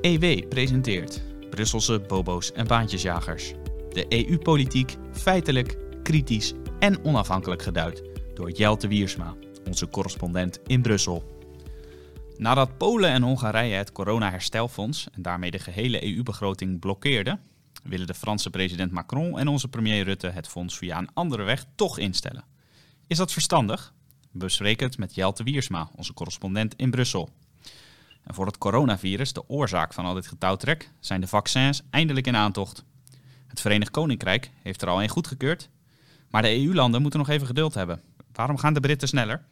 EW presenteert Brusselse bobo's en baantjesjagers. De EU-politiek feitelijk, kritisch en onafhankelijk geduid door Jelte Wiersma, onze correspondent in Brussel. Nadat Polen en Hongarije het corona-herstelfonds en daarmee de hele EU-begroting blokkeerden, willen de Franse president Macron en onze premier Rutte het fonds via een andere weg toch instellen. Is dat verstandig? We bespreken het met Jelte Wiersma, onze correspondent in Brussel. En voor het coronavirus, de oorzaak van al dit getouwtrek, zijn de vaccins eindelijk in aantocht. Het Verenigd Koninkrijk heeft er al een goedgekeurd, maar de EU-landen moeten nog even geduld hebben. Waarom gaan de Britten sneller?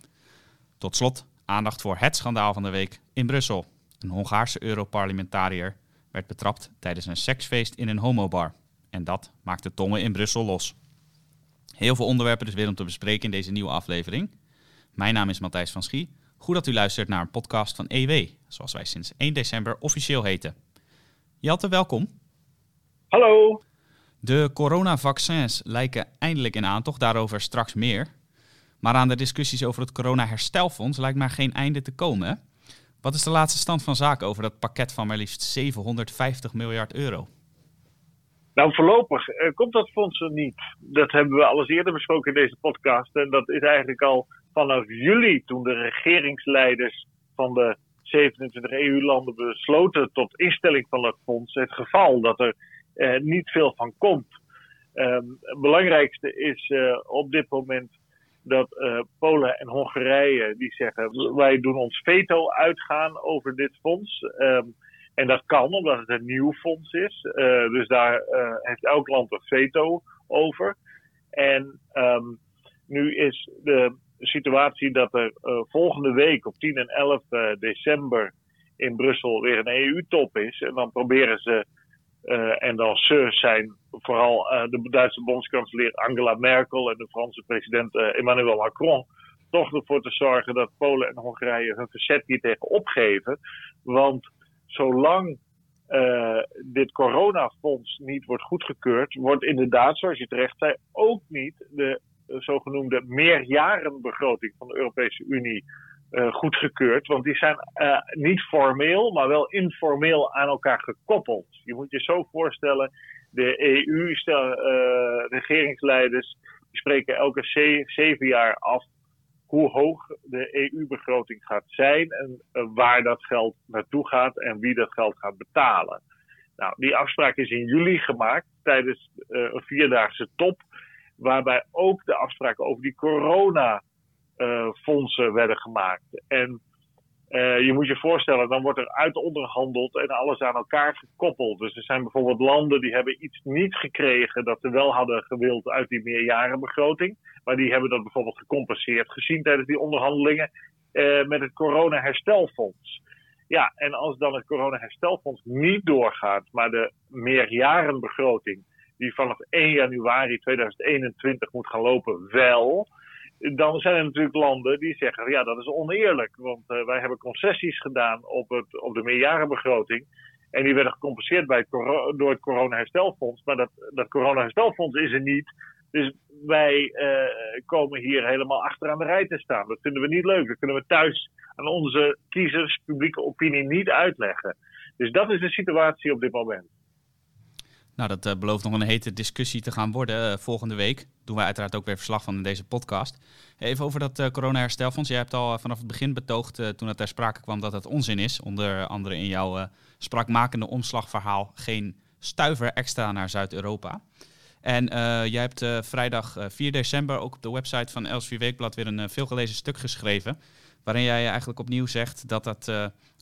Tot slot aandacht voor het schandaal van de week in Brussel. Een Hongaarse Europarlementariër werd betrapt tijdens een seksfeest in een homobar. En dat maakte tongen in Brussel los. Heel veel onderwerpen dus weer om te bespreken in deze nieuwe aflevering. Mijn naam is Matthijs van Schie. Goed dat u luistert naar een podcast van EW, zoals wij sinds 1 december officieel heten. Jelte, welkom. Hallo. De coronavaccins lijken eindelijk in aantocht, daarover straks meer. Maar aan de discussies over het corona-herstelfonds lijkt maar geen einde te komen. Wat is de laatste stand van zaken over dat pakket van maar liefst 750 miljard euro? Nou, voorlopig uh, komt dat fonds er niet. Dat hebben we al eens eerder besproken in deze podcast. En dat is eigenlijk al vanaf juli, toen de regeringsleiders van de 27 EU-landen besloten tot instelling van het fonds, het geval dat er uh, niet veel van komt. Um, het belangrijkste is uh, op dit moment dat uh, Polen en Hongarije die zeggen wij doen ons veto uitgaan over dit fonds. Um, en dat kan omdat het een nieuw fonds is. Dus daar heeft elk land een veto over. En um, nu is de situatie dat er volgende week op 10 en 11 december in Brussel weer een EU-top is. En dan proberen ze uh, en dan ze zijn vooral de Duitse bondskanselier Angela Merkel en de Franse president Emmanuel Macron. Toch ervoor te zorgen dat Polen en Hongarije hun verzet hier tegen opgeven. Want zolang dit coronafonds niet wordt goedgekeurd, wordt inderdaad, zoals je terecht zei, ook niet de zogenoemde meerjarenbegroting van de Europese Unie uh, goedgekeurd. Want die zijn uh, niet formeel, maar wel informeel aan elkaar gekoppeld. Je moet je zo voorstellen, de EU-regeringsleiders spreken elke zeven jaar af hoe hoog de EU-begroting gaat zijn en waar dat geld naartoe gaat en wie dat geld gaat betalen. Nou, die afspraak is in juli gemaakt tijdens een vierdaagse top, waarbij ook de afspraken over die corona uh, fondsen werden gemaakt. En uh, je moet je voorstellen, dan wordt er uit onderhandeld en alles aan elkaar gekoppeld. Dus er zijn bijvoorbeeld landen die hebben iets niet gekregen dat ze wel hadden gewild uit die meerjarenbegroting. Maar die hebben dat bijvoorbeeld gecompenseerd gezien tijdens die onderhandelingen uh, met het corona-herstelfonds. Ja, en als dan het corona-herstelfonds niet doorgaat, maar de meerjarenbegroting die vanaf 1 januari 2021 moet gaan lopen wel, dan zijn er natuurlijk landen die zeggen, ja, dat is oneerlijk. Want uh, wij hebben concessies gedaan op, het, op de meerjarenbegroting. En die werden gecompenseerd bij door het corona-herstelfonds. Maar dat, dat corona-herstelfonds is er niet. Dus wij uh, komen hier helemaal achteraan de rij te staan. Dat vinden we niet leuk. Dat kunnen we thuis aan onze kiezers, publieke opinie niet uitleggen. Dus dat is de situatie op dit moment. Nou, dat uh, belooft nog een hete discussie te gaan worden uh, volgende week. Doen wij uiteraard ook weer verslag van in deze podcast. Even over dat uh, corona-herstelfonds. Jij hebt al vanaf het begin betoogd, toen het ter sprake kwam, dat het onzin is. Onder andere in jouw spraakmakende omslagverhaal geen stuiver extra naar Zuid-Europa. En jij hebt vrijdag 4 december ook op de website van Elsevier Weekblad weer een veelgelezen stuk geschreven. Waarin jij eigenlijk opnieuw zegt dat dat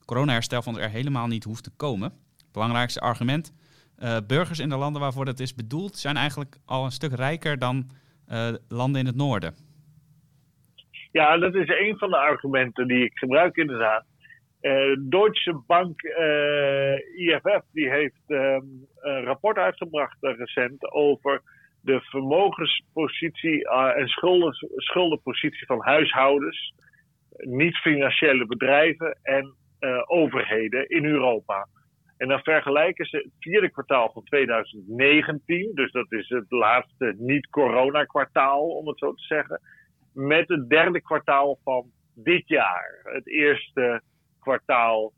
corona-herstelfonds er helemaal niet hoeft te komen. Belangrijkste argument uh, burgers in de landen waarvoor dat is bedoeld, zijn eigenlijk al een stuk rijker dan uh, landen in het noorden. Ja, dat is een van de argumenten die ik gebruik inderdaad. Uh, Deutsche Bank IFF die heeft ehm, een rapport uitgebracht recent over de vermogenspositie en schulden, schuldenpositie van huishoudens, niet-financiële bedrijven en overheden in Europa. En dan vergelijken ze het vierde kwartaal van 2019, dus dat is het laatste niet-corona-kwartaal, om het zo te zeggen, met het derde kwartaal van dit jaar. Het eerste kwartaal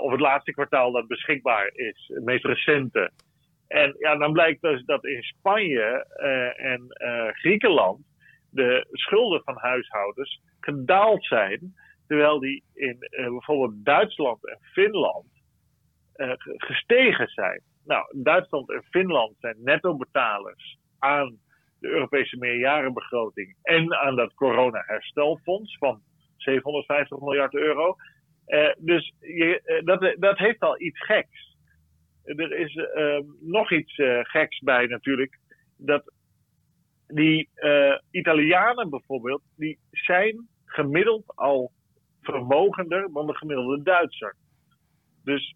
of het laatste kwartaal dat beschikbaar is, het meest recente. En ja, dan blijkt dus dat in Spanje en Griekenland de schulden van huishoudens gedaald zijn, terwijl die in bijvoorbeeld Duitsland en Finland gestegen zijn. Nou, Duitsland en Finland zijn netto-betalers aan de Europese meerjarenbegroting en aan dat corona-herstelfonds van 750 miljard euro. Uh, dus je, uh, dat, dat heeft al iets geks. Er is uh, nog iets geks bij natuurlijk. Dat die Italianen bijvoorbeeld, die zijn gemiddeld al vermogender dan de gemiddelde Duitser. Dus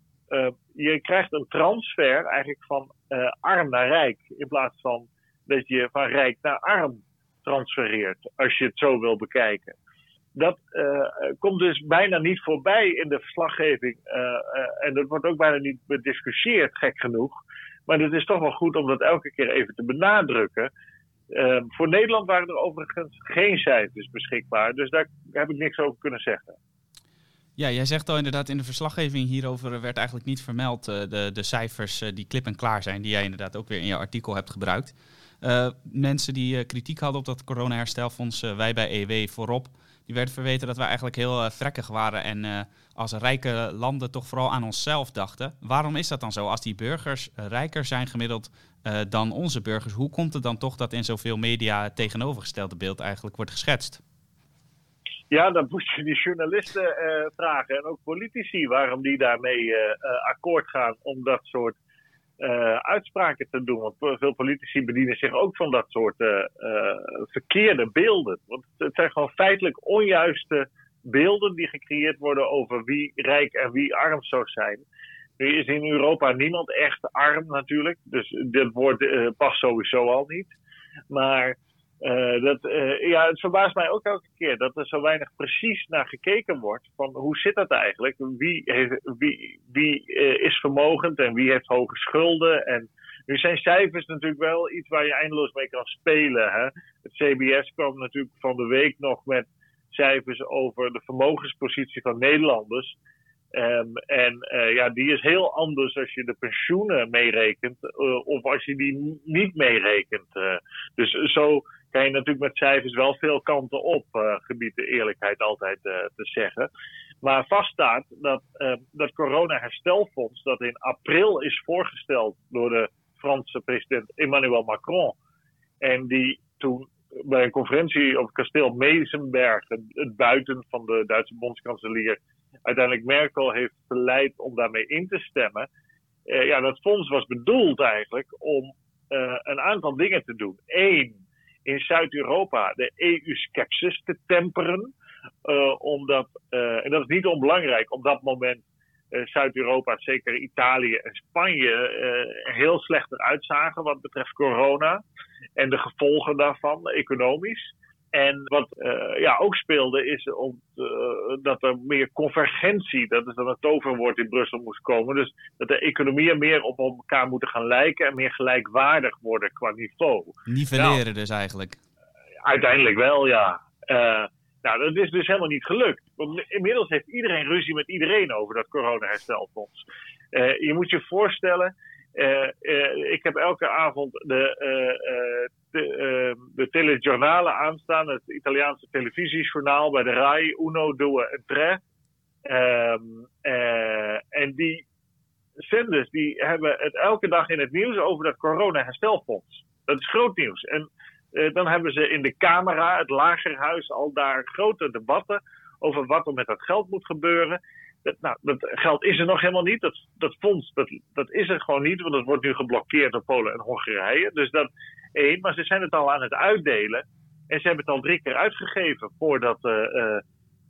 je krijgt een transfer eigenlijk van arm naar rijk in plaats van dat je van rijk naar arm transfereert, als je het zo wil bekijken. Dat uh, komt dus bijna niet voorbij in de verslaggeving. En dat wordt ook bijna niet bediscussieerd, gek genoeg. Maar het is toch wel goed om dat elke keer even te benadrukken. Voor Nederland waren er overigens geen cijfers beschikbaar. Dus daar heb ik niks over kunnen zeggen. Ja, jij zegt al inderdaad in de verslaggeving hierover werd eigenlijk niet vermeld de, de cijfers die klip en klaar zijn, die jij inderdaad ook weer in je artikel hebt gebruikt. Uh, mensen die kritiek hadden op dat corona-herstelfonds, wij bij EW voorop, die werden verweten dat wij eigenlijk heel vrekkig waren en als rijke landen toch vooral aan onszelf dachten. Waarom is dat dan zo? Als die burgers rijker zijn gemiddeld dan onze burgers, hoe komt het dan toch dat in zoveel media het tegenovergestelde beeld eigenlijk wordt geschetst? Ja, dan moet je die journalisten vragen en ook politici waarom die daarmee akkoord gaan om dat soort uitspraken te doen. Want veel politici bedienen zich ook van dat soort verkeerde beelden. Want het zijn gewoon feitelijk onjuiste beelden die gecreëerd worden over wie rijk en wie arm zou zijn. Nu is in Europa niemand echt arm natuurlijk, dus dit woord past sowieso al niet. Maar uh, dat, uh, ja, het verbaast mij ook elke keer dat er zo weinig precies naar gekeken wordt. Van hoe zit dat eigenlijk? Wie, wie, wie uh, is vermogend en wie heeft hoge schulden? En nu zijn cijfers natuurlijk wel iets waar je eindeloos mee kan spelen. Hè? Het CBS kwam natuurlijk van de week nog met cijfers over de vermogenspositie van Nederlanders. Um, en ja, die is heel anders als je de pensioenen meerekent of als je die niet meerekent. Dus zo kan je natuurlijk met cijfers wel veel kanten op, uh, gebied de eerlijkheid altijd uh, te zeggen. Maar vaststaat dat uh, dat corona-herstelfonds, dat in april is voorgesteld door de Franse president Emmanuel Macron. En die toen bij een conferentie op het kasteel Mezenberg, het, buiten van de Duitse bondskanselier, uiteindelijk Merkel heeft verleid om daarmee in te stemmen. ja, dat fonds was bedoeld eigenlijk om een aantal dingen te doen. Eén, in Zuid-Europa de EU-skepsis te temperen. Uh, omdat, uh, en dat is niet onbelangrijk, op dat moment uh, Zuid-Europa, zeker Italië en Spanje, heel slecht eruit zagen wat betreft corona. En de gevolgen daarvan, economisch. En wat uh, ja, ook speelde is om, uh, dat er meer convergentie, dat is dan een toverwoord in Brussel moest komen. Dus dat de economieën meer op elkaar moeten gaan lijken en meer gelijkwaardig worden qua niveau. Nivelleren nou, dus eigenlijk? Uiteindelijk wel, ja. Uh, nou, dat is dus helemaal niet gelukt. Want inmiddels heeft iedereen ruzie met iedereen over dat corona-herstelfonds. je moet je voorstellen, ik heb elke avond de, uh, de, de aanstaan, het Italiaanse televisiejournaal bij de RAI, Uno, Due en Tre. Um, en die zenders die hebben het elke dag in het nieuws over dat corona-herstelfonds. Dat is groot nieuws. En dan hebben ze in de Camera, het Lagerhuis, al daar grote debatten over wat er met dat geld moet gebeuren. Dat, nou, dat geld is er nog helemaal niet. Dat, dat fonds, dat, dat is er gewoon niet, want dat wordt nu geblokkeerd door Polen en Hongarije. Dus dat één, maar ze zijn het al aan het uitdelen. En ze hebben het al drie keer uitgegeven voordat. Uh, uh,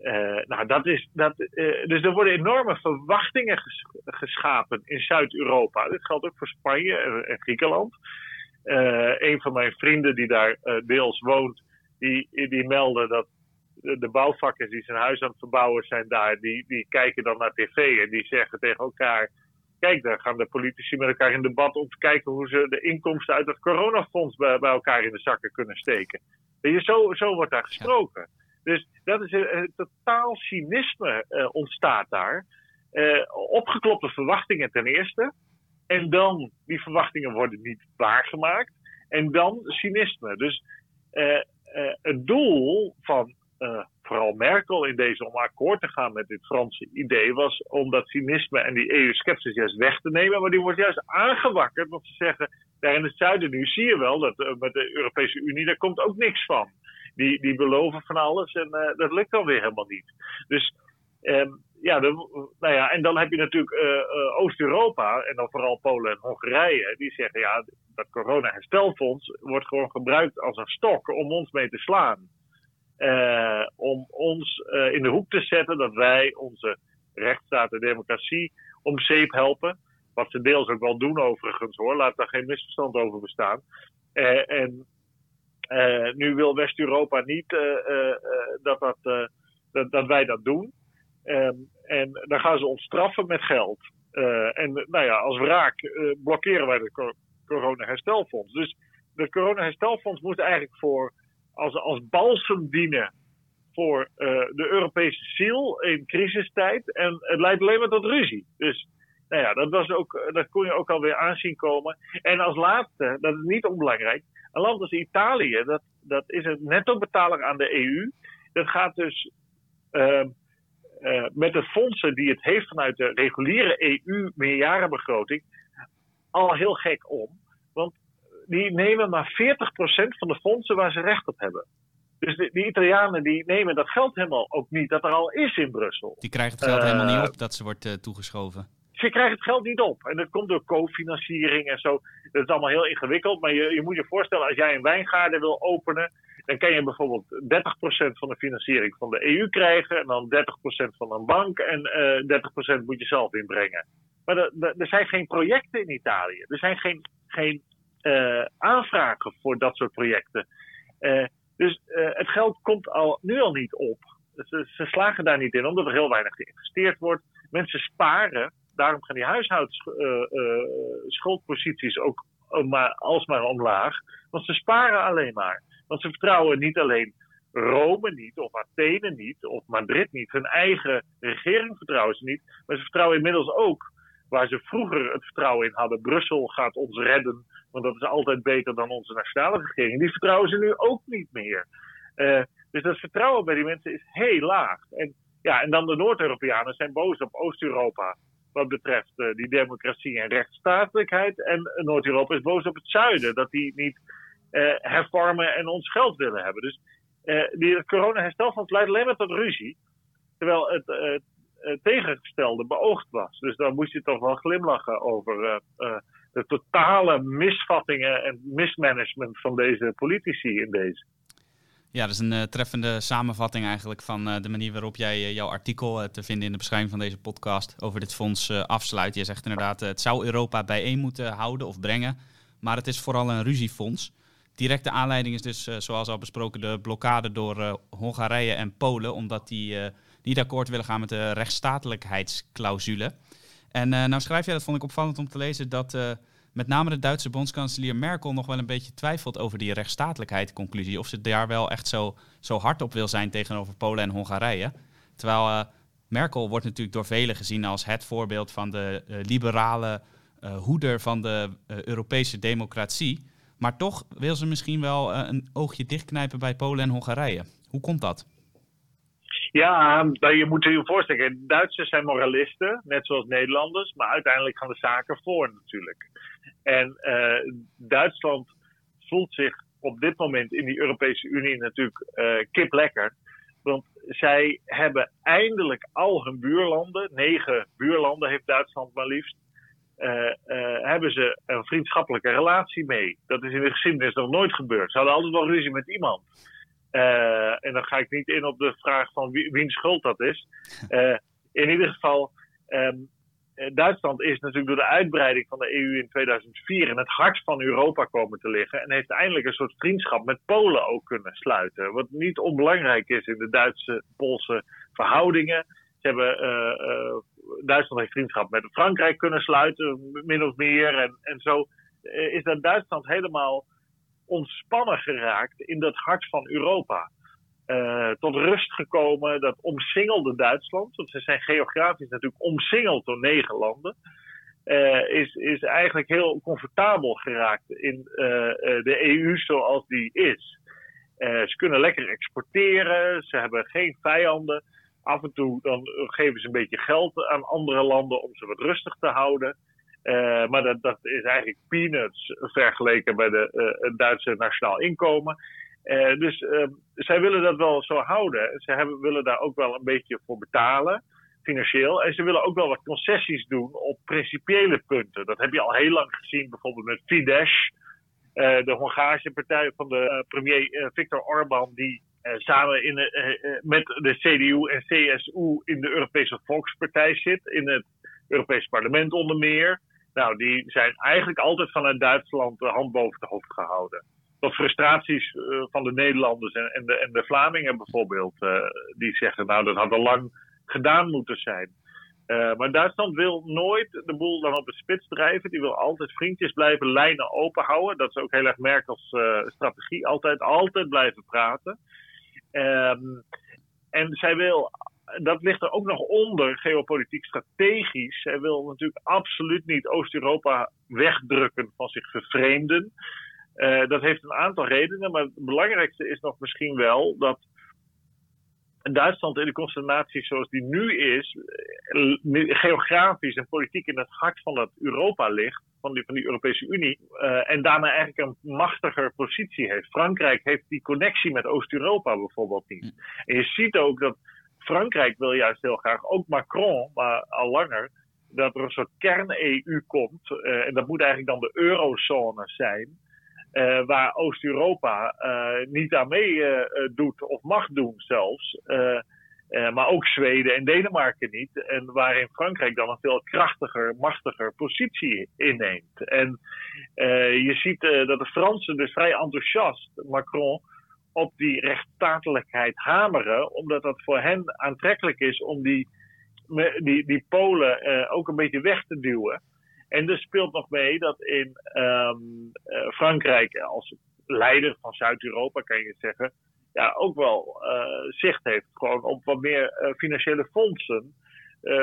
uh, nou, dat is. Dat, dus er worden enorme verwachtingen ges, geschapen in Zuid-Europa. Dit geldt ook voor Spanje en, en Griekenland. een van mijn vrienden die daar deels woont, die, die meldde dat de bouwvakkers die zijn huis aan het verbouwen zijn daar, die, die kijken dan naar tv en die zeggen tegen elkaar: Kijk, daar gaan de politici met elkaar in debat om te kijken hoe ze de inkomsten uit het coronafonds bij, bij elkaar in de zakken kunnen steken. Je, zo, zo wordt daar gesproken. Dus dat is een, een totaal cynisme uh, ontstaat daar. opgeklopte verwachtingen ten eerste. En dan, die verwachtingen worden niet waargemaakt. En dan cynisme. Dus het doel van vooral Merkel in deze om akkoord te gaan met dit Franse idee was om dat cynisme en die EU-sceptisch juist weg te nemen. Maar die wordt juist aangewakkerd, want ze zeggen daar in het zuiden nu zie je wel dat uh, met de Europese Unie daar komt ook niks van. Die, die beloven van alles en uh, dat lukt dan weer helemaal niet. Dus um, ja, nou ja, en dan heb je natuurlijk uh, Oost-Europa en dan vooral Polen en Hongarije. Die zeggen ja, dat corona-herstelfonds wordt gewoon gebruikt als een stok om ons mee te slaan. Uh, om ons uh, in de hoek te zetten dat wij onze rechtsstaat en democratie om zeep helpen. Wat ze deels ook wel doen overigens hoor, laat daar geen misverstand over bestaan. Uh, en nu wil West-Europa niet dat, dat, dat, wij dat doen. Um, en dan gaan ze ons straffen met geld. en nou ja, als wraak blokkeren wij de corona-herstelfonds. Dus de corona-herstelfonds moet eigenlijk voor als, als balsem dienen voor uh, de Europese ziel in crisistijd. En het leidt alleen maar tot ruzie. Dus nou ja, dat, was ook, dat kon je ook alweer aanzien komen. En als laatste, dat is niet onbelangrijk, een land als Italië, dat, dat is een netto-betaler aan de EU. Dat gaat dus uh, uh, met de fondsen die het heeft vanuit de reguliere EU-meerjarenbegroting al heel gek om. Want die nemen maar 40% van de fondsen waar ze recht op hebben. Dus die Italianen die nemen dat geld helemaal ook niet dat er al is in Brussel. Die krijgen het geld helemaal niet op dat ze wordt uh, toegeschoven. Ze krijgen het geld niet op. En dat komt door cofinanciering en zo. Dat is allemaal heel ingewikkeld. Maar je, je moet je voorstellen, als jij een wijngaarden wil openen, dan kan je bijvoorbeeld 30% van de financiering van de EU krijgen. En dan 30% van een bank. En uh, 30% moet je zelf inbrengen. Maar er zijn geen projecten in Italië. Er zijn geen, geen aanvragen voor dat soort projecten. Uh, dus uh, het geld komt al, nu al niet op. Ze, ze, slagen daar niet in, omdat er heel weinig geïnvesteerd wordt. Mensen sparen, daarom gaan die huishoudschuldposities ook maar, alsmaar omlaag. Want ze sparen alleen maar. Want ze vertrouwen niet alleen Rome niet, of Athene niet, of Madrid niet. Hun eigen regering vertrouwen ze niet. Maar ze vertrouwen inmiddels ook waar ze vroeger het vertrouwen in hadden. Brussel gaat ons redden, want dat is altijd beter dan onze nationale regering. Die vertrouwen ze nu ook niet meer. Uh, dus dat vertrouwen bij die mensen is heel laag. En, ja, en dan de Noord-Europeanen zijn boos op Oost-Europa wat betreft uh, die democratie en rechtsstatelijkheid. En Noord-Europa is boos op het zuiden, dat die niet uh, hervormen en ons geld willen hebben. Dus die, het corona-herstelfonds leidt alleen maar tot ruzie. Terwijl het, uh, tegengestelde beoogd was. Dus daar moest je toch wel glimlachen over uh, uh, de totale misvattingen en mismanagement van deze politici in deze. Ja, dat is een treffende samenvatting eigenlijk van de manier waarop jij jouw artikel te vinden in de beschrijving van deze podcast over dit fonds afsluit. Je zegt inderdaad, het zou Europa bijeen moeten houden of brengen, maar het is vooral een ruziefonds. Directe aanleiding is dus, zoals al besproken, de blokkade door Hongarije en Polen, omdat die niet akkoord willen gaan met de rechtsstatelijkheidsclausule. En uh, nou schrijf jij, dat vond ik opvallend om te lezen, dat uh, met name de Duitse bondskanselier Merkel nog wel een beetje twijfelt over die rechtsstatelijkheidsconclusie. Of ze daar wel echt zo, zo hard op wil zijn tegenover Polen en Hongarije. Terwijl uh, Merkel wordt natuurlijk door velen gezien als het voorbeeld van de liberale hoeder van de Europese democratie. Maar toch wil ze misschien wel een oogje dichtknijpen bij Polen en Hongarije. Hoe komt dat? Ja, je moet je voorstellen, Duitsers zijn moralisten, net zoals Nederlanders, maar uiteindelijk gaan de zaken voor natuurlijk. En uh, Duitsland voelt zich op dit moment in die Europese Unie natuurlijk uh, kip lekker. Want zij hebben eindelijk al hun buurlanden, negen buurlanden heeft Duitsland maar liefst, uh, hebben ze een vriendschappelijke relatie mee. Dat is in de geschiedenis nog nooit gebeurd. Ze hadden altijd wel ruzie met iemand. Uh, en dan ga ik niet in op de vraag van wie, wiens schuld dat is. Uh, in ieder geval, um, Duitsland is natuurlijk door de uitbreiding van de EU in 2004 in het hart van Europa komen te liggen. En heeft eindelijk een soort vriendschap met Polen ook kunnen sluiten. Wat niet onbelangrijk is in de Duitse-Poolse verhoudingen. Ze hebben, uh, Duitsland heeft vriendschap met Frankrijk kunnen sluiten, min of meer. En, en zo is dat Duitsland helemaal ontspannen geraakt in dat hart van Europa. tot rust gekomen. Dat omsingelde Duitsland, want ze zijn geografisch natuurlijk omsingeld door negen landen. is, is eigenlijk heel comfortabel geraakt in de EU zoals die is. ze kunnen lekker exporteren, ze hebben geen vijanden. Af en toe dan geven ze een beetje geld aan andere landen om ze wat rustig te houden. Uh, maar dat, is eigenlijk peanuts vergeleken bij de, uh, het Duitse nationaal inkomen. Uh, dus zij willen dat wel zo houden. Ze hebben, willen daar ook wel een beetje voor betalen, financieel. En ze willen ook wel wat concessies doen op principiële punten. Dat heb je al heel lang gezien, bijvoorbeeld met Fidesz, de Hongaarse partij van de premier Viktor Orban, die samen in, met de CDU en CSU in de Europese Volkspartij zit, in het Europese parlement onder meer. Nou, die zijn eigenlijk altijd vanuit Duitsland de hand boven het hoofd gehouden. Tot frustraties uh, van de Nederlanders en, en, de, en de Vlamingen bijvoorbeeld. Uh, die zeggen, nou, dat had al lang gedaan moeten zijn. Uh, maar Duitsland wil nooit de boel dan op de spits drijven. Die wil altijd vriendjes blijven, lijnen open houden. Dat is ook heel erg Merkels strategie. Altijd, altijd blijven praten. Um, en zij wil dat ligt er ook nog onder, geopolitiek strategisch. Hij wil natuurlijk absoluut niet Oost-Europa wegdrukken, van zich vervreemden. Uh, dat heeft een aantal redenen, maar het belangrijkste is nog misschien wel dat Duitsland in de constellatie zoals die nu is, eh, geografisch en politiek in het hart van dat Europa ligt, van die, van die Europese Unie, uh, en daarna eigenlijk een machtiger positie heeft. Frankrijk heeft die connectie met Oost-Europa bijvoorbeeld niet. Hm. En je ziet ook dat Frankrijk wil juist heel graag, ook Macron, maar al langer, dat er een soort kern-EU komt. Uh, en dat moet eigenlijk dan de eurozone zijn. Uh, waar Oost-Europa uh, niet aan mee doet of mag doen zelfs. maar ook Zweden en Denemarken niet. En waarin Frankrijk dan een veel krachtiger, machtiger positie inneemt. En je ziet dat de Fransen dus vrij enthousiast, Macron, op die rechtsstatelijkheid hameren, omdat dat voor hen aantrekkelijk is om die, die, die Polen uh, ook een beetje weg te duwen. En er speelt nog mee dat in um, uh, Frankrijk als leider van Zuid-Europa, kan je zeggen, ja, ook wel uh, zicht heeft gewoon op wat meer financiële fondsen.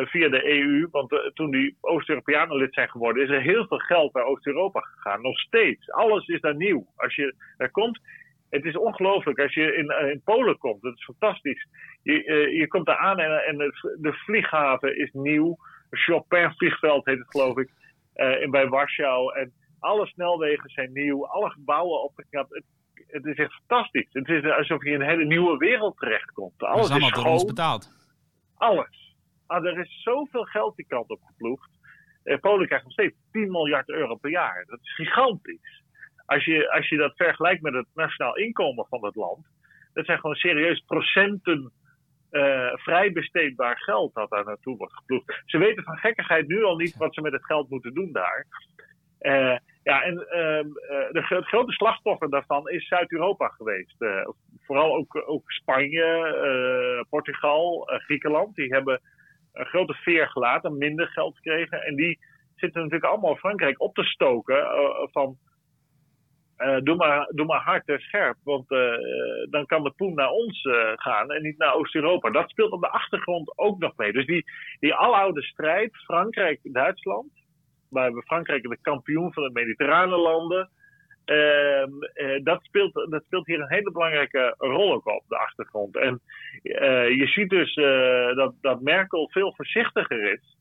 via de EU, want toen die Oost-Europeanen lid zijn geworden, is er heel veel geld naar Oost-Europa gegaan. Nog steeds. Alles is daar nieuw. Als je daar komt, het is ongelooflijk als je in, eh, in Polen komt. Dat is fantastisch. Je, uh, je komt daar aan en, en de, de vlieghaven is nieuw. Chopin vliegveld heet het geloof ik. Uh, in, bij Warschau. En alle snelwegen zijn nieuw. Alle gebouwen opgeknapt. Het, het is echt fantastisch. Het is alsof je in een hele nieuwe wereld terechtkomt. Alles is allemaal is door ons betaald. Alles. Ah, er is zoveel geld die kant op geploegd. Polen krijgt nog steeds 10 miljard euro per jaar. Dat is gigantisch als je, als je dat vergelijkt met het nationaal inkomen van het land, dat zijn gewoon serieus procenten uh, vrij besteedbaar geld dat daar naartoe wordt geploegd. Ze weten van gekkigheid nu al niet wat ze met het geld moeten doen daar. Uh, ja, en uh, de, het grote slachtoffer daarvan is Zuid-Europa geweest. vooral ook, ook Spanje, Portugal, Griekenland. Die hebben een grote veer gelaten, minder geld gekregen. En die zitten natuurlijk allemaal Frankrijk op te stoken van uh, doe, maar, doe maar hard en scherp, want uh, dan kan de poen naar ons uh, gaan en niet naar Oost-Europa. Dat speelt op de achtergrond ook nog mee. Dus die, die aloude strijd, Frankrijk-Duitsland, waar we Frankrijk de kampioen van de mediterrane landen, ehm, dat, speelt, dat speelt hier een hele belangrijke rol ook op de achtergrond. En je ziet dus dat, dat Merkel veel voorzichtiger is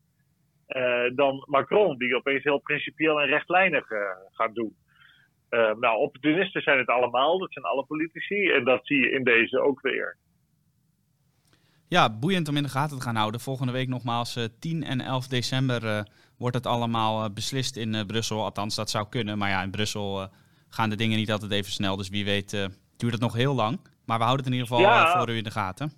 dan Macron, die opeens heel principieel en rechtlijnig gaat doen. Uh, nou, opportunisten zijn het allemaal, dat zijn alle politici. En dat zie je in deze ook weer. Ja, boeiend om in de gaten te gaan houden. Volgende week nogmaals uh, eh, 10 en 11 december uh, wordt het allemaal beslist in Brussel. Althans, dat zou kunnen. Maar ja, in Brussel gaan de dingen niet altijd even snel. Dus wie weet duurt het nog heel lang. Maar we houden het in ieder geval ja, voor u in de gaten.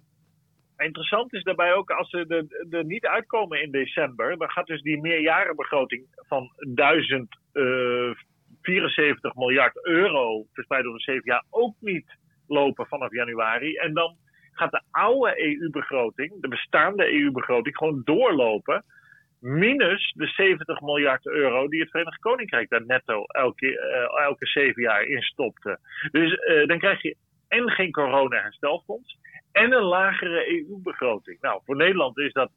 Interessant is daarbij ook, als ze er, niet uitkomen in december, dan gaat dus die meerjarenbegroting van 1000 74 miljard euro verspreid over zeven jaar ook niet lopen vanaf januari. En dan gaat de oude EU-begroting, de bestaande EU-begroting, gewoon doorlopen. Minus de 70 miljard euro die het Verenigd Koninkrijk daar netto elke, uh, elke jaar in stopte. Dus uh, dan krijg je en geen corona-herstelfonds en een lagere EU-begroting. Nou, voor Nederland is dat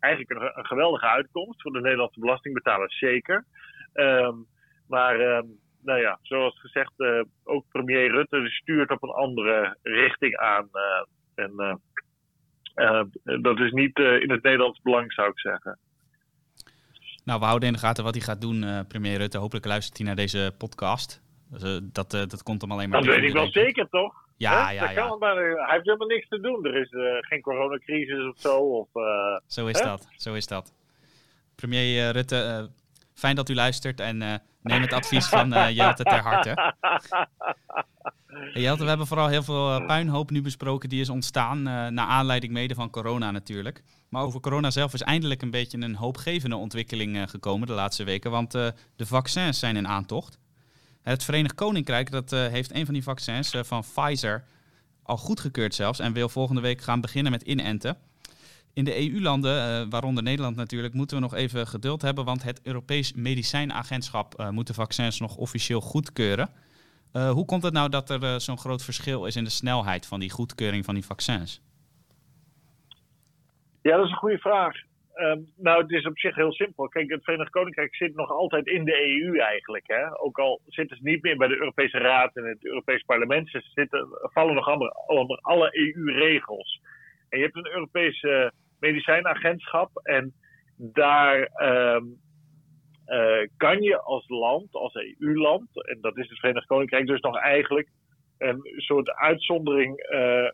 eigenlijk een, geweldige uitkomst. Voor de Nederlandse belastingbetalers zeker. Ehm, maar ehm, nou ja, zoals gezegd, uh, ook premier Rutte stuurt op een andere richting aan. Uh, en uh, dat is niet in het Nederlands belang, zou ik zeggen. Nou, we houden in de gaten wat hij gaat doen, premier Rutte. Hopelijk luistert hij naar deze podcast. Dus, dat, dat komt hem alleen maar. Dat weet ik wel zeker, toch? Ja, ja, ja. Maar, hij heeft helemaal niks te doen. Er is geen coronacrisis of zo. Of, zo is dat. Zo is dat. Premier Rutte, fijn dat u luistert en neem het advies van uh, Jelte ter harte. Jelte, we hebben vooral heel veel eh, puinhoop nu besproken die is ontstaan uh, naar aanleiding mede van corona natuurlijk. Maar over corona zelf is eindelijk een beetje een hoopgevende ontwikkeling gekomen de laatste weken, want de vaccins zijn in aantocht. Het Verenigd Koninkrijk dat, heeft een van die vaccins van Pfizer al goedgekeurd zelfs en wil volgende week gaan beginnen met inenten. In de EU-landen, eh, waaronder Nederland natuurlijk, moeten we nog even geduld hebben, want het Europees Medicijnagentschap uh, moet de vaccins nog officieel goedkeuren. Uh, hoe komt het nou dat er zo'n groot verschil is in de snelheid van die goedkeuring van die vaccins? Ja, dat is een goede vraag. Um, nou, het is op zich heel simpel. Kijk, het Verenigd Koninkrijk zit nog altijd in de EU eigenlijk. Hè? Ook al zitten ze niet meer bij de Europese Raad en het Europees Parlement. Ze zitten, vallen nog onder alle EU-regels. En je hebt een Europese medicijnagentschap. En daar ehm, eh, kan je als land, als EU-land, en dat is het Verenigd Koninkrijk dus nog eigenlijk, een soort uitzondering uh,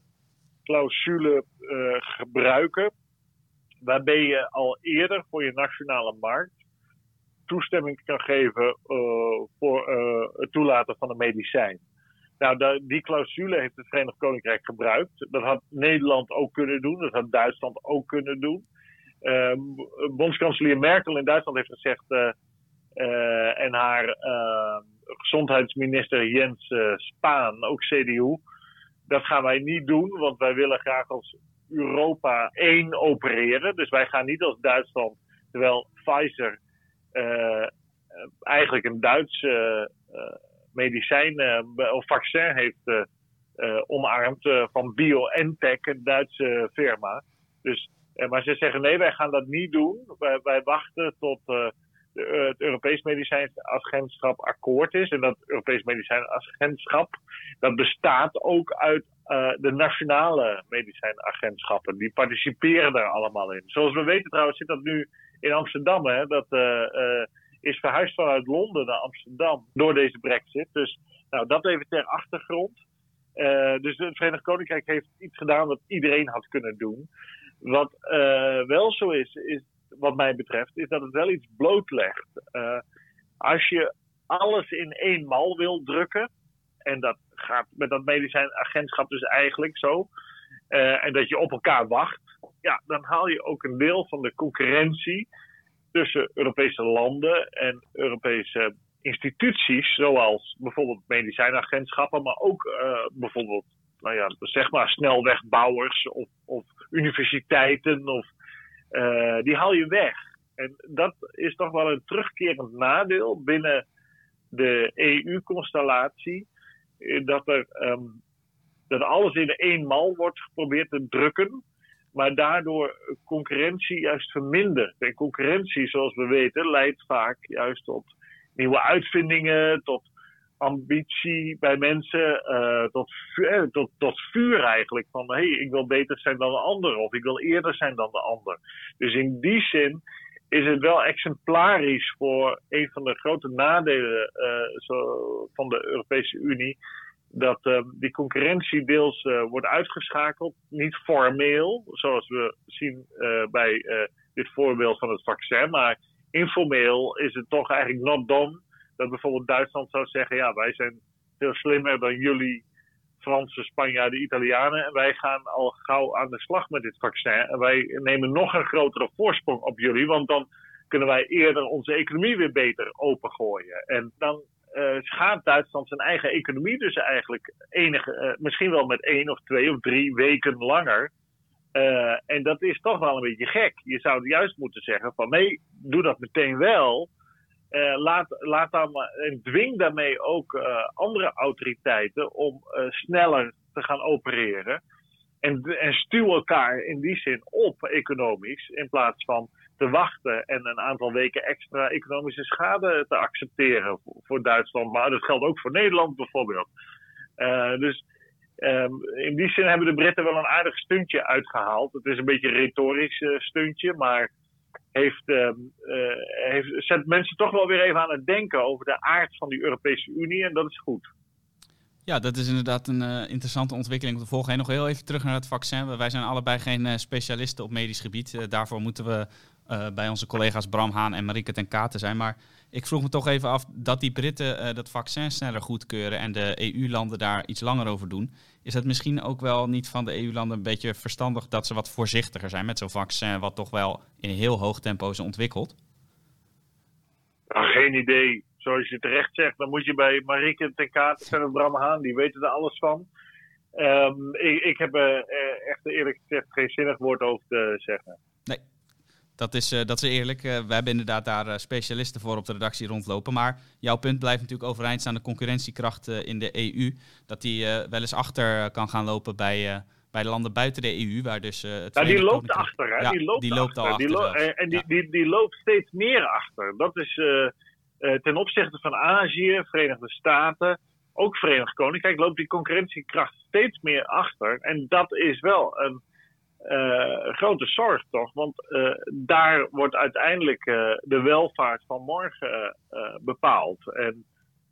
clausule uh, gebruiken. Waarbij je al eerder voor je nationale markt toestemming kan geven voor het toelaten van een medicijn. Nou, die clausule heeft het Verenigd Koninkrijk gebruikt. Dat had Nederland ook kunnen doen. Dat had Duitsland ook kunnen doen. Uh, bondskanselier Merkel in Duitsland heeft gezegd. Uh, uh, en haar ehm, gezondheidsminister Jens eh, Spaan, ook CDU. Dat gaan wij niet doen, want wij willen graag als Europa één opereren. Dus wij gaan niet als Duitsland, terwijl Pfizer eh, eigenlijk een Duitse medicijn of vaccin heeft uh, omarmd van BioNTech, een Duitse firma. Dus, maar ze zeggen nee, wij gaan dat niet doen. Wij, wij wachten tot het Europees Medicijnagentschap akkoord is. En dat Europees Medicijnagentschap dat bestaat ook uit de nationale medicijnagentschappen. Die participeren daar allemaal in. Zoals we weten trouwens zit dat nu in Amsterdam. Hè, dat is verhuisd vanuit Londen naar Amsterdam door deze brexit. Dus nou, dat even ter achtergrond. Uh, dus het Verenigd Koninkrijk heeft iets gedaan wat iedereen had kunnen doen. Wat uh, wel zo is, is, wat mij betreft, is dat het wel iets blootlegt. Uh, als je alles in één mal wil drukken, en dat gaat met dat medicijnagentschap dus eigenlijk zo, en dat je op elkaar wacht, ja, dan haal je ook een deel van de concurrentie tussen Europese landen en Europese instituties, zoals bijvoorbeeld medicijnagentschappen, maar ook uh, bijvoorbeeld, nou ja, zeg maar snelwegbouwers of, of universiteiten, of, uh, die haal je weg. En dat is toch wel een terugkerend nadeel binnen de EU-constellatie, eh, dat er um, dat alles in één mal wordt geprobeerd te drukken maar daardoor concurrentie juist vermindert. En concurrentie, zoals we weten, leidt vaak juist tot nieuwe uitvindingen, tot ambitie bij mensen, uh, tot, eh, tot, tot vuur eigenlijk. Van hé, hey, ik wil beter zijn dan de ander of ik wil eerder zijn dan de ander. Dus in die zin is het wel exemplarisch voor een van de grote nadelen zo, van de Europese Unie dat uh, die concurrentie deels uh, wordt uitgeschakeld. Niet formeel, zoals we zien uh, bij dit voorbeeld van het vaccin, maar informeel is het toch eigenlijk not done. Dat bijvoorbeeld Duitsland zou zeggen: ja, wij zijn veel slimmer dan jullie Fransen, Spanjaarden, Italianen. En wij gaan al gauw aan de slag met dit vaccin. En wij nemen nog een grotere voorsprong op jullie, want dan kunnen wij eerder onze economie weer beter opengooien. En dan uh, schaadt Duitsland zijn eigen economie dus eigenlijk enige, uh, misschien wel met één of twee of drie weken langer. Uh, en dat is toch wel een beetje gek. Je zou juist moeten zeggen van nee, doe dat meteen wel. laat, laat dan, en dwing daarmee ook andere autoriteiten om sneller te gaan opereren. En, en stuw elkaar in die zin op economisch, in plaats van te wachten en een aantal weken extra economische schade te accepteren voor, Duitsland. Maar dat geldt ook voor Nederland bijvoorbeeld. Uh, dus um, in die zin hebben de Britten wel een aardig stuntje uitgehaald. Het is een beetje een retorisch uh, stuntje, maar heeft, um, uh, heeft, zet mensen toch wel weer even aan het denken over de aard van die Europese Unie. En dat is goed. Ja, dat is inderdaad een interessante ontwikkeling om te volgen. En nog heel even terug naar het vaccin. Wij zijn allebei geen specialisten op medisch gebied. Daarvoor moeten we bij onze collega's Bram Haan en Marieke ten Katen zijn. Maar ik vroeg me toch even af dat die Britten dat vaccin sneller goedkeuren en de EU-landen daar iets langer over doen. Is het misschien ook wel niet van de EU-landen een beetje verstandig dat ze wat voorzichtiger zijn met zo'n vaccin, wat toch wel in heel hoog tempo is ontwikkeld? Geen idee zoals je terecht zegt, dan moet je bij Marieke ten Kaat en Bram Haan, die weten er alles van. Um, ik, ik, heb uh, echt eerlijk gezegd geen zinnig woord over te zeggen. Dat is, uh, dat is eerlijk. Uh, we hebben inderdaad daar specialisten voor op de redactie rondlopen. Maar jouw punt blijft natuurlijk overeind staan de concurrentiekracht in de EU. Dat die wel eens achter kan gaan lopen bij, bij de landen buiten de EU. Waar dus, het nou, die loopt achter. Hè? Ja, die loopt, die loopt achter. al achter. Die lo en die, ja. die, die, loopt steeds meer achter. Dat is uh, ten opzichte van Azië, Verenigde Staten, ook Verenigd Koninkrijk, loopt die concurrentiekracht steeds meer achter. En dat is wel een grote zorg, toch? Want uh, daar wordt uiteindelijk de welvaart van morgen bepaald. En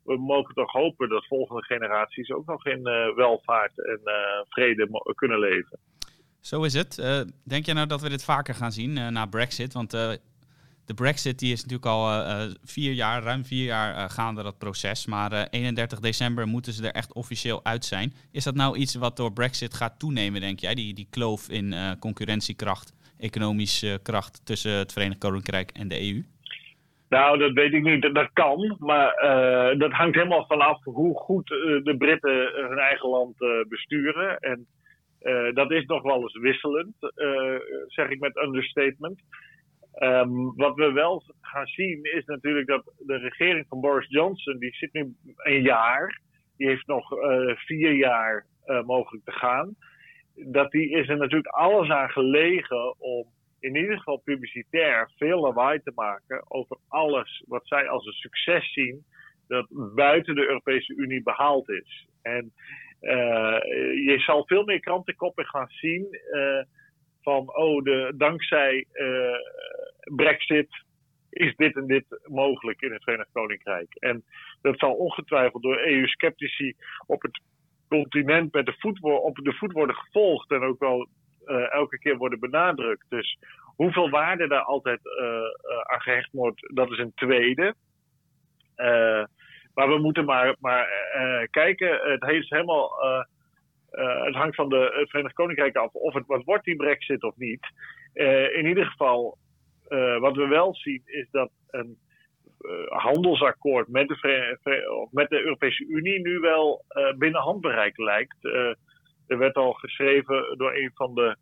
we mogen toch hopen dat volgende generaties ook nog in welvaart en vrede kunnen leven. Zo is het. denk je nou dat we dit vaker gaan zien na Brexit? Want de Brexit die is natuurlijk al uh, vier jaar, ruim vier jaar uh, gaande dat proces. Maar uh, 31 december moeten ze er echt officieel uit zijn. Is dat nou iets wat door Brexit gaat toenemen, denk jij? Die, die kloof in concurrentiekracht, economische kracht tussen het Verenigd Koninkrijk en de EU? Nou, dat weet ik niet. Dat kan. Maar dat hangt helemaal vanaf hoe goed de Britten hun eigen land besturen. En dat is nog wel eens wisselend, zeg ik met understatement. Um, wat we wel gaan zien is natuurlijk dat de regering van Boris Johnson, die zit nu een jaar, die heeft nog uh, vier jaar uh, mogelijk te gaan. Dat die is er natuurlijk alles aan gelegen om in ieder geval publicitair veel lawaai te maken over alles wat zij als een succes zien dat buiten de Europese Unie behaald is. En uh, je zal veel meer krantenkoppen gaan zien van, oh, de, dankzij uh, Brexit is dit en dit mogelijk in het Verenigd Koninkrijk. En dat zal ongetwijfeld door EU-sceptici op het continent met de voet, op de voet worden gevolgd en ook wel uh, elke keer worden benadrukt. Dus hoeveel waarde daar altijd uh, aan gehecht wordt, dat is een tweede. maar we moeten maar, maar kijken. Het is helemaal het hangt van de, het Verenigd Koninkrijk af of het wat wordt die brexit of niet. Uh, in ieder geval, uh, wat we wel zien is dat een handelsakkoord met de, met de Europese Unie nu wel binnen handbereik lijkt. er werd al geschreven door een van de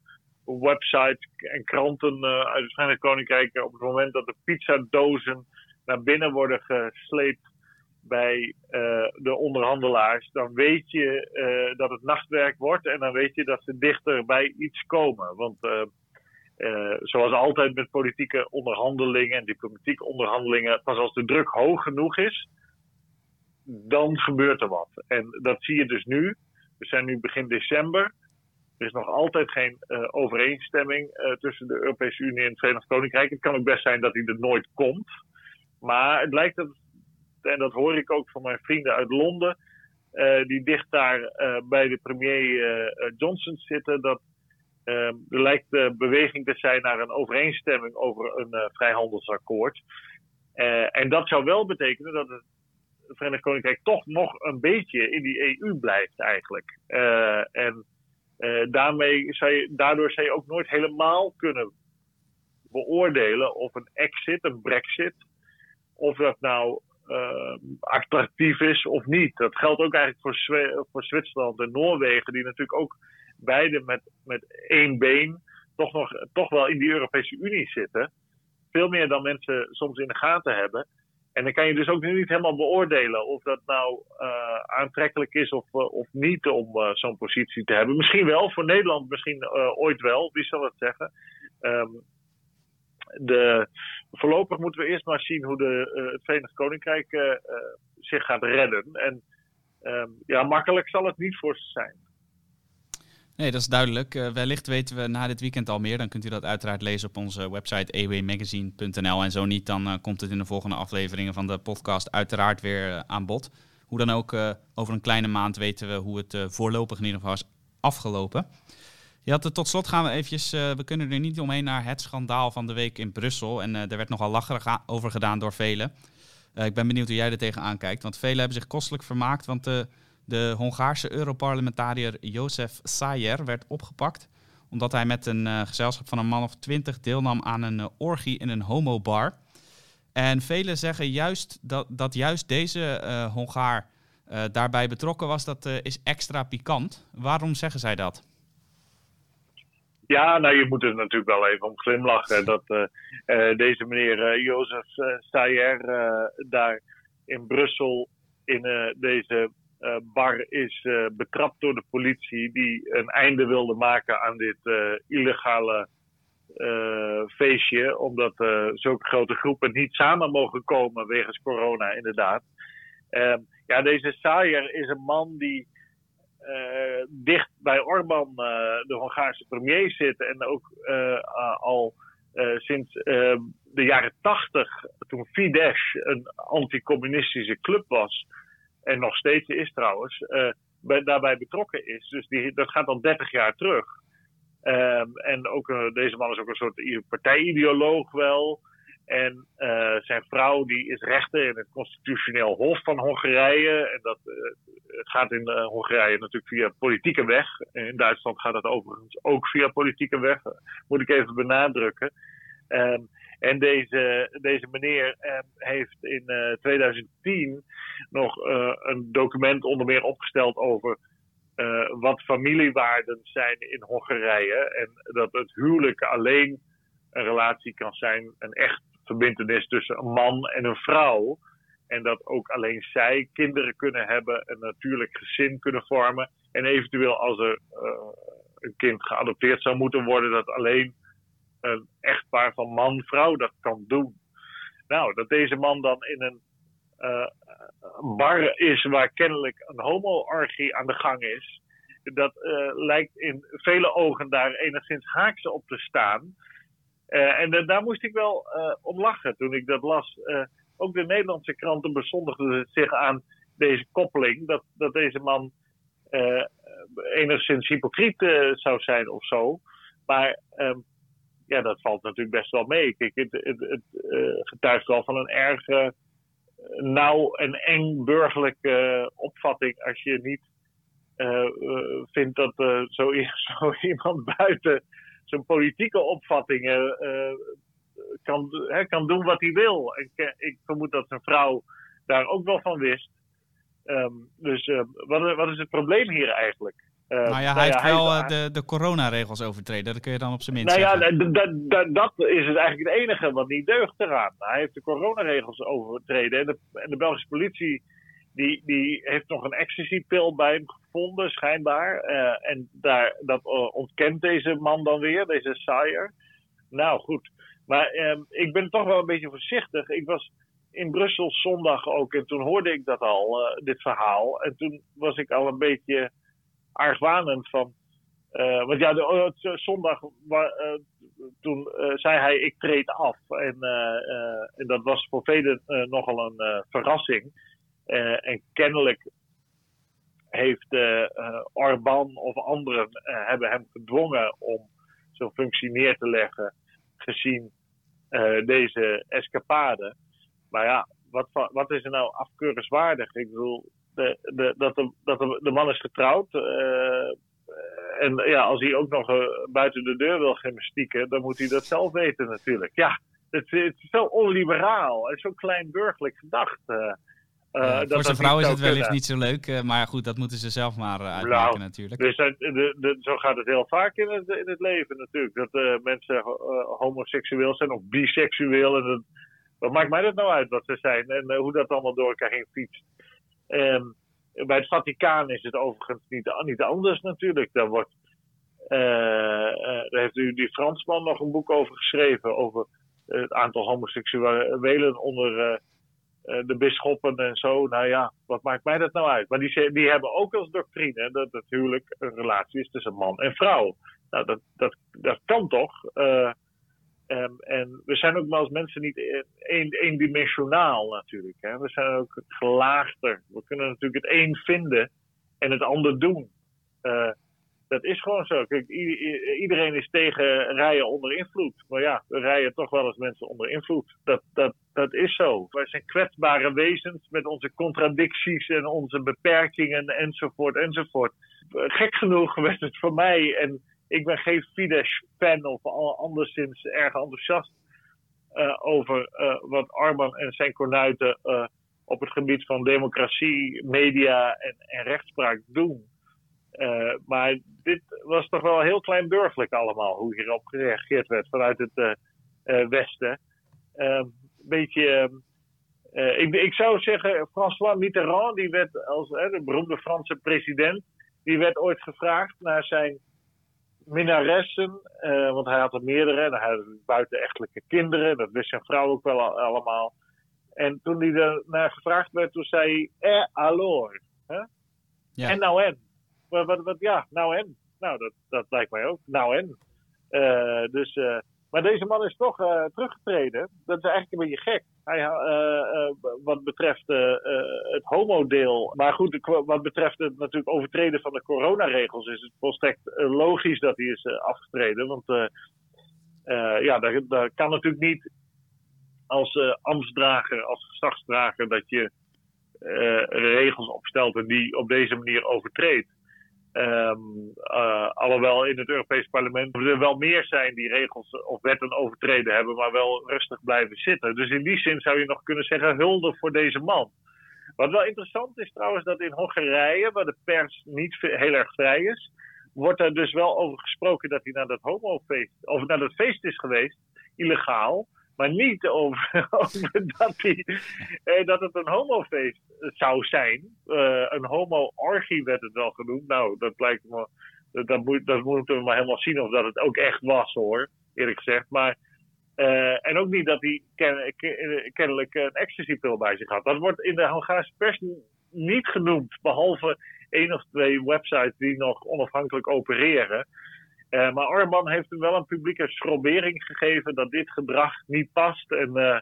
websites en kranten uit het Verenigd Koninkrijk op het moment dat de pizzadozen naar binnen worden gesleept bij uh, de onderhandelaars, dan weet je uh, dat het nachtwerk wordt en dan weet je dat ze dichter bij iets komen. Want uh, zoals altijd met politieke onderhandelingen en diplomatieke onderhandelingen, pas als de druk hoog genoeg is, dan gebeurt er wat. En dat zie je dus nu. We zijn nu begin december. Er is nog altijd geen overeenstemming tussen de Europese Unie en het Verenigd Koninkrijk. Het kan ook best zijn dat die er nooit komt. Maar het lijkt dat en dat hoor ik ook van mijn vrienden uit Londen, uh, die dicht daar uh, bij de premier uh, Johnson zitten, dat er lijkt de beweging te zijn naar een overeenstemming over een vrijhandelsakkoord. en dat zou wel betekenen dat het Verenigd Koninkrijk toch nog een beetje in die EU blijft eigenlijk. en daarmee zou je, daardoor zou je ook nooit helemaal kunnen beoordelen of een exit, een brexit, of dat nou uh, attractief is of niet. Dat geldt ook eigenlijk voor, voor Zwitserland en Noorwegen, die natuurlijk ook beide met, met één been toch, nog, toch wel in die Europese Unie zitten. Veel meer dan mensen soms in de gaten hebben. En dan kan je dus ook niet helemaal beoordelen of dat nou uh, aantrekkelijk is of, uh, of niet om zo'n positie te hebben. Misschien wel, voor Nederland misschien ooit wel, wie zal het zeggen. Um, de, voorlopig moeten we eerst maar zien hoe de, het Verenigd Koninkrijk zich gaat redden. En um, ja, makkelijk zal het niet voor ze zijn. Nee, dat is duidelijk. Wellicht weten we na dit weekend al meer. Dan kunt u dat uiteraard lezen op onze website ewmagazine.nl. En zo niet, dan komt het in de volgende afleveringen van de podcast uiteraard weer aan bod. Hoe dan ook, over een kleine maand weten we hoe het voorlopig in ieder geval is afgelopen. Je had, tot slot gaan we eventjes, we kunnen er niet omheen naar het schandaal van de week in Brussel. En er werd nogal lacherig over gedaan door velen. ik ben benieuwd hoe jij er tegenaan kijkt. Want velen hebben zich kostelijk vermaakt, want de Hongaarse Europarlementariër Jozef Sayer werd opgepakt omdat hij met een uh, gezelschap van een man of twintig deelnam aan een uh, orgie in een homobar. En velen zeggen juist dat, dat juist deze uh, Hongaar daarbij betrokken was. Dat is extra pikant. Waarom zeggen zij dat? Ja, nou je moet er natuurlijk wel even om glimlachen. Dat deze meneer Jozef Sayer daar in Brussel in deze uh, Bar is uh, betrapt door de politie die een einde wilde maken aan dit uh, illegale feestje. Omdat zulke grote groepen niet samen mogen komen wegens corona, inderdaad. Ehm, ja, deze Sayer is een man die dicht bij Orbán, de Hongaarse premier, zit. En ook al sinds de jaren tachtig, toen Fidesz een anticommunistische club was en nog steeds is trouwens, bij, daarbij betrokken is. Dus die, dat gaat al 30 jaar terug. Um, en ook, deze man is ook een soort partijideoloog wel. En uh, zijn vrouw die is rechter in het constitutioneel hof van Hongarije. En dat gaat in Hongarije natuurlijk via politieke weg. In Duitsland gaat het overigens ook via politieke weg. Moet ik even benadrukken. Um, en deze, deze meneer eh, heeft in uh, 2010 nog een document onder meer opgesteld over wat familiewaarden zijn in Hongarije. En dat het huwelijk alleen een relatie kan zijn, een echt verbindenis tussen een man en een vrouw. En dat ook alleen zij kinderen kunnen hebben, een natuurlijk gezin kunnen vormen. En eventueel als er een kind geadopteerd zou moeten worden, dat alleen een echtpaar van man-vrouw dat kan doen. Nou, dat deze man dan in een uh, bar is waar kennelijk een homo-orgie aan de gang is. Dat uh, lijkt in vele ogen daar enigszins haaks op te staan. Uh, en daar moest ik wel om lachen toen ik dat las. ook de Nederlandse kranten bezondigden zich aan deze koppeling. Dat, dat deze man enigszins hypocriet zou zijn of zo. Maar um, ja, dat valt natuurlijk best wel mee. Het, het, getuigt wel van een erg nauw en eng burgerlijke opvatting als je niet vindt dat zo, zo, iemand buiten zijn politieke opvattingen kan, hè, kan doen wat hij wil. En ik vermoed dat zijn vrouw daar ook wel van wist. Um, dus wat, wat is het probleem hier eigenlijk? Uh, nou ja, nou hij heeft wel de, de coronaregels overtreden. Dat kun je dan op zijn minst nou zeggen. ja, dat is het eigenlijk het enige wat niet deugt eraan. Hij heeft de coronaregels overtreden. En de, en de Belgische politie die, die heeft nog een ecstasy-pil bij hem gevonden, schijnbaar. Uh, en daar, dat ontkent deze man dan weer, deze Sayer. Nou goed, maar ehm, ik ben toch wel een beetje voorzichtig. Ik was in Brussel zondag ook en toen hoorde ik dat al, dit verhaal. En toen was ik al een beetje argwanend van. Want ja, de, uh, zondag, toen zei hij: Ik treed af. En, en dat was voor velen nogal een verrassing. En kennelijk heeft Orban of anderen hebben hem gedwongen om zo'n functie neer te leggen, gezien deze escapade. Maar ja, wat, wat is er nou afkeurenswaardig? Ik bedoel, de, de, dat, de, dat de, man is getrouwd. En ja, als hij ook nog buiten de deur wil gymnastieken, dan moet hij dat zelf weten natuurlijk. Ja, het, het is zo onliberaal en zo kleinburgerlijk gedacht. Uh, ja, voor zijn vrouw is het wellicht niet zo leuk, maar goed, dat moeten ze zelf maar uitmaken nou, natuurlijk. Dus de, de, zo gaat het heel vaak in het, in het leven natuurlijk. Dat mensen homoseksueel zijn of biseksueel en dat wat maakt mij dat nou uit wat ze zijn en hoe dat allemaal door elkaar heen fietst? Ehm, bij het Vaticaan is het overigens niet, niet anders natuurlijk. Daar, wordt, daar heeft u die Fransman nog een boek over geschreven. Over het aantal homoseksuelen onder de bisschoppen en zo. Nou ja, wat maakt mij dat nou uit? Maar die, die hebben ook als doctrine dat het huwelijk een relatie is tussen man en vrouw. Nou, dat, dat, dat kan toch? Uh, en we zijn ook maar als mensen niet eendimensionaal natuurlijk. Hè? We zijn ook gelaagder. We kunnen natuurlijk het een vinden en het ander doen. Uh, dat is gewoon zo. Kijk, iedereen is tegen rijden onder invloed. Maar ja, we rijden toch wel eens mensen onder invloed. Dat, dat, dat is zo. Wij zijn kwetsbare wezens met onze contradicties en onze beperkingen enzovoort enzovoort. Gek genoeg werd het voor mij, en ik ben geen Fidesz-fan of anderszins erg enthousiast uh, over uh, wat Arman en zijn kornuiten uh, op het gebied van democratie, media en, en rechtspraak doen. Uh, maar dit was toch wel heel kleinburgerlijk allemaal, hoe hierop gereageerd werd vanuit het uh, uh, Westen. Een beetje, ik, ik, zou zeggen, François Mitterrand, die werd als de beroemde Franse president, die werd ooit gevraagd naar zijn minnaressen, want hij had er meerdere, en hij had buitenechtelijke kinderen, dat wist zijn vrouw ook wel allemaal. En toen hij er naar gevraagd werd, toen zei hij, eh, alors. Hè? Ja. En nou en ja, nou en. Nou, dat, dat lijkt mij ook. Nou en. Uh, dus, uh, maar deze man is toch uh, teruggetreden. Dat is eigenlijk een beetje gek. Hij, wat betreft het homodeel. Maar goed, wat betreft het natuurlijk overtreden van de coronaregels is het volstrekt logisch dat hij is afgetreden. Want ja, daar kan natuurlijk niet als ambtsdrager, als gezagsdrager, dat je regels opstelt en die op deze manier overtreedt. Um, alhoewel in het Europees Parlement er wel meer zijn die regels of wetten overtreden hebben, maar wel rustig blijven zitten. Dus in die zin zou je nog kunnen zeggen hulde voor deze man. Wat wel interessant is trouwens dat in Hongarije, waar de pers niet heel erg vrij is, wordt er dus wel over gesproken dat hij naar dat homofeest, of naar dat feest is geweest, illegaal. Maar niet over, dat, eh, dat het een homofeest zou zijn. Uh, een homo-orgie werd het wel genoemd. Nou, dat lijkt me. Dat, moet, dat moeten we maar helemaal zien of dat het ook echt was hoor, eerlijk gezegd. Maar, uh, en ook niet dat hij ken, kennelijk een ecstasy-pil bij zich had. Dat wordt in de Hongaarse pers niet genoemd, behalve één of twee websites die nog onafhankelijk opereren. Uh, maar Orban heeft hem wel een publieke schrobering gegeven dat dit gedrag niet past en uh,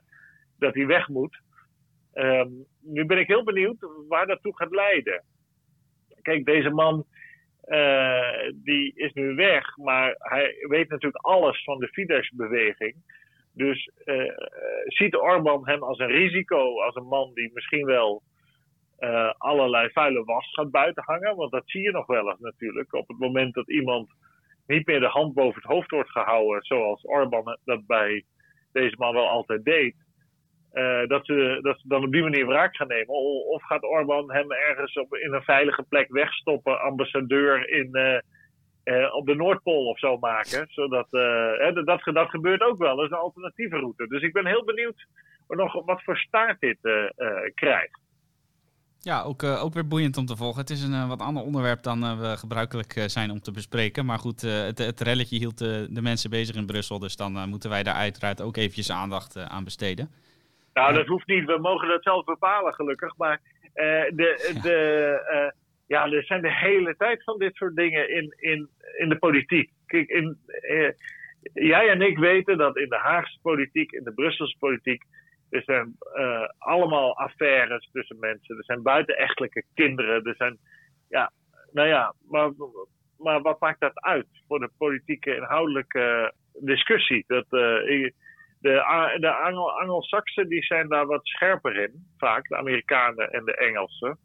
dat hij weg moet. Um, nu ben ik heel benieuwd waar dat toe gaat leiden. Kijk, deze man uh, die is nu weg, maar hij weet natuurlijk alles van de Fidesz-beweging. Dus ziet Orban hem als een risico, als een man die misschien wel allerlei vuile was gaat buiten hangen? Want dat zie je nog wel eens natuurlijk. Op het moment dat iemand niet meer de hand boven het hoofd wordt gehouden, zoals Orban dat bij deze man wel altijd deed. Uh, dat, ze, dat ze dan op die manier wraak gaan nemen. Of gaat Orban hem ergens op, in een veilige plek wegstoppen, ambassadeur in, uh, uh, op de Noordpool of zo maken. Zodat, dat, dat, dat gebeurt ook wel, dat is een alternatieve route. Dus ik ben heel benieuwd nog wat voor staart dit krijgt. Ja, ook, uh, ook weer boeiend om te volgen. Het is een uh, wat ander onderwerp dan uh, we gebruikelijk zijn om te bespreken. Maar goed, het, het relletje hield de mensen bezig in Brussel. Dus dan moeten wij daar uiteraard ook eventjes aandacht aan besteden. Nou, dat hoeft niet. We mogen dat zelf bepalen, gelukkig. Maar de, de, ja, er zijn de hele tijd van dit soort dingen in, in, in de politiek. Kijk, in, jij en ik weten dat in de Haagse politiek, in de Brusselse politiek er zijn uh, allemaal affaires tussen mensen. Er zijn buitenechtelijke kinderen. Er zijn, ja, nou ja, maar, maar wat maakt dat uit voor de politieke inhoudelijke discussie? Dat, uh, de de Angel, Angelsaksen die zijn daar wat scherper in, vaak, de Amerikanen en de Engelsen.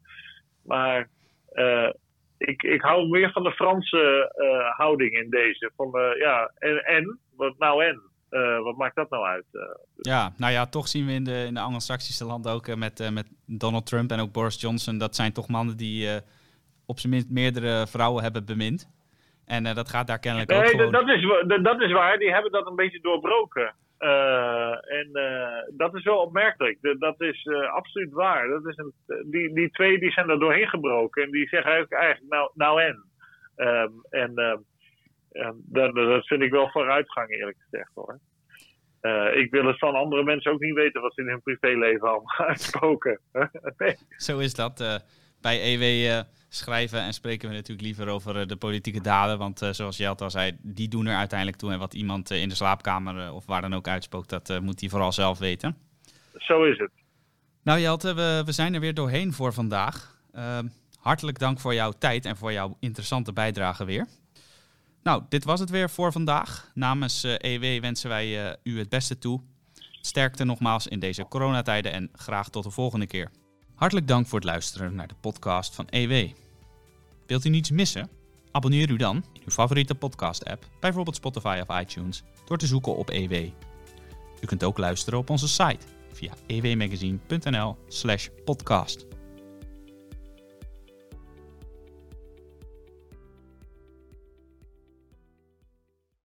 Maar uh, ik, ik hou meer van de Franse houding in deze. Van, ja, en, en, wat nou en? Uh, wat maakt dat nou uit? Uh, ja, nou ja, toch zien we in de, in de Anglo-Saxische landen ook uh, met, met Donald Trump en ook Boris Johnson. Dat zijn toch mannen die op zijn minst meerdere vrouwen hebben bemind. En dat gaat daar kennelijk nee, ook gewoon... dat, is, dat is waar. Die hebben dat een beetje doorbroken. en dat is wel opmerkelijk. Dat is absoluut waar. Dat is een, die, die twee die zijn er doorheen gebroken. En die zeggen eigenlijk, eigenlijk nou, nou en. Ehm, en ehm, dat, dat vind ik wel vooruitgang eerlijk gezegd hoor. Uh, ik wil het van andere mensen ook niet weten wat ze in hun privéleven allemaal uitspoken. nee. Zo is dat. Uh, bij EW uh, eh, schrijven en spreken we natuurlijk liever over de politieke daden. Want zoals Jelte al zei, die doen er uiteindelijk toe. En wat iemand in de slaapkamer of waar dan ook uitspookt, dat moet hij vooral zelf weten. Zo is het. Nou Jelte, we, we zijn er weer doorheen voor vandaag. hartelijk dank voor jouw tijd en voor jouw interessante bijdrage weer. Nou, dit was het weer voor vandaag. Namens EW eh, e wensen wij eh, u het beste toe. Sterkte nogmaals in deze coronatijden en graag tot de volgende keer. Hartelijk dank voor het luisteren naar de podcast van EW. Wilt u niets missen? Abonneer u dan in uw favoriete podcast-app, bijvoorbeeld Spotify of iTunes, door te zoeken op EW. U kunt ook luisteren op onze site via ewmagazine.nl/podcast.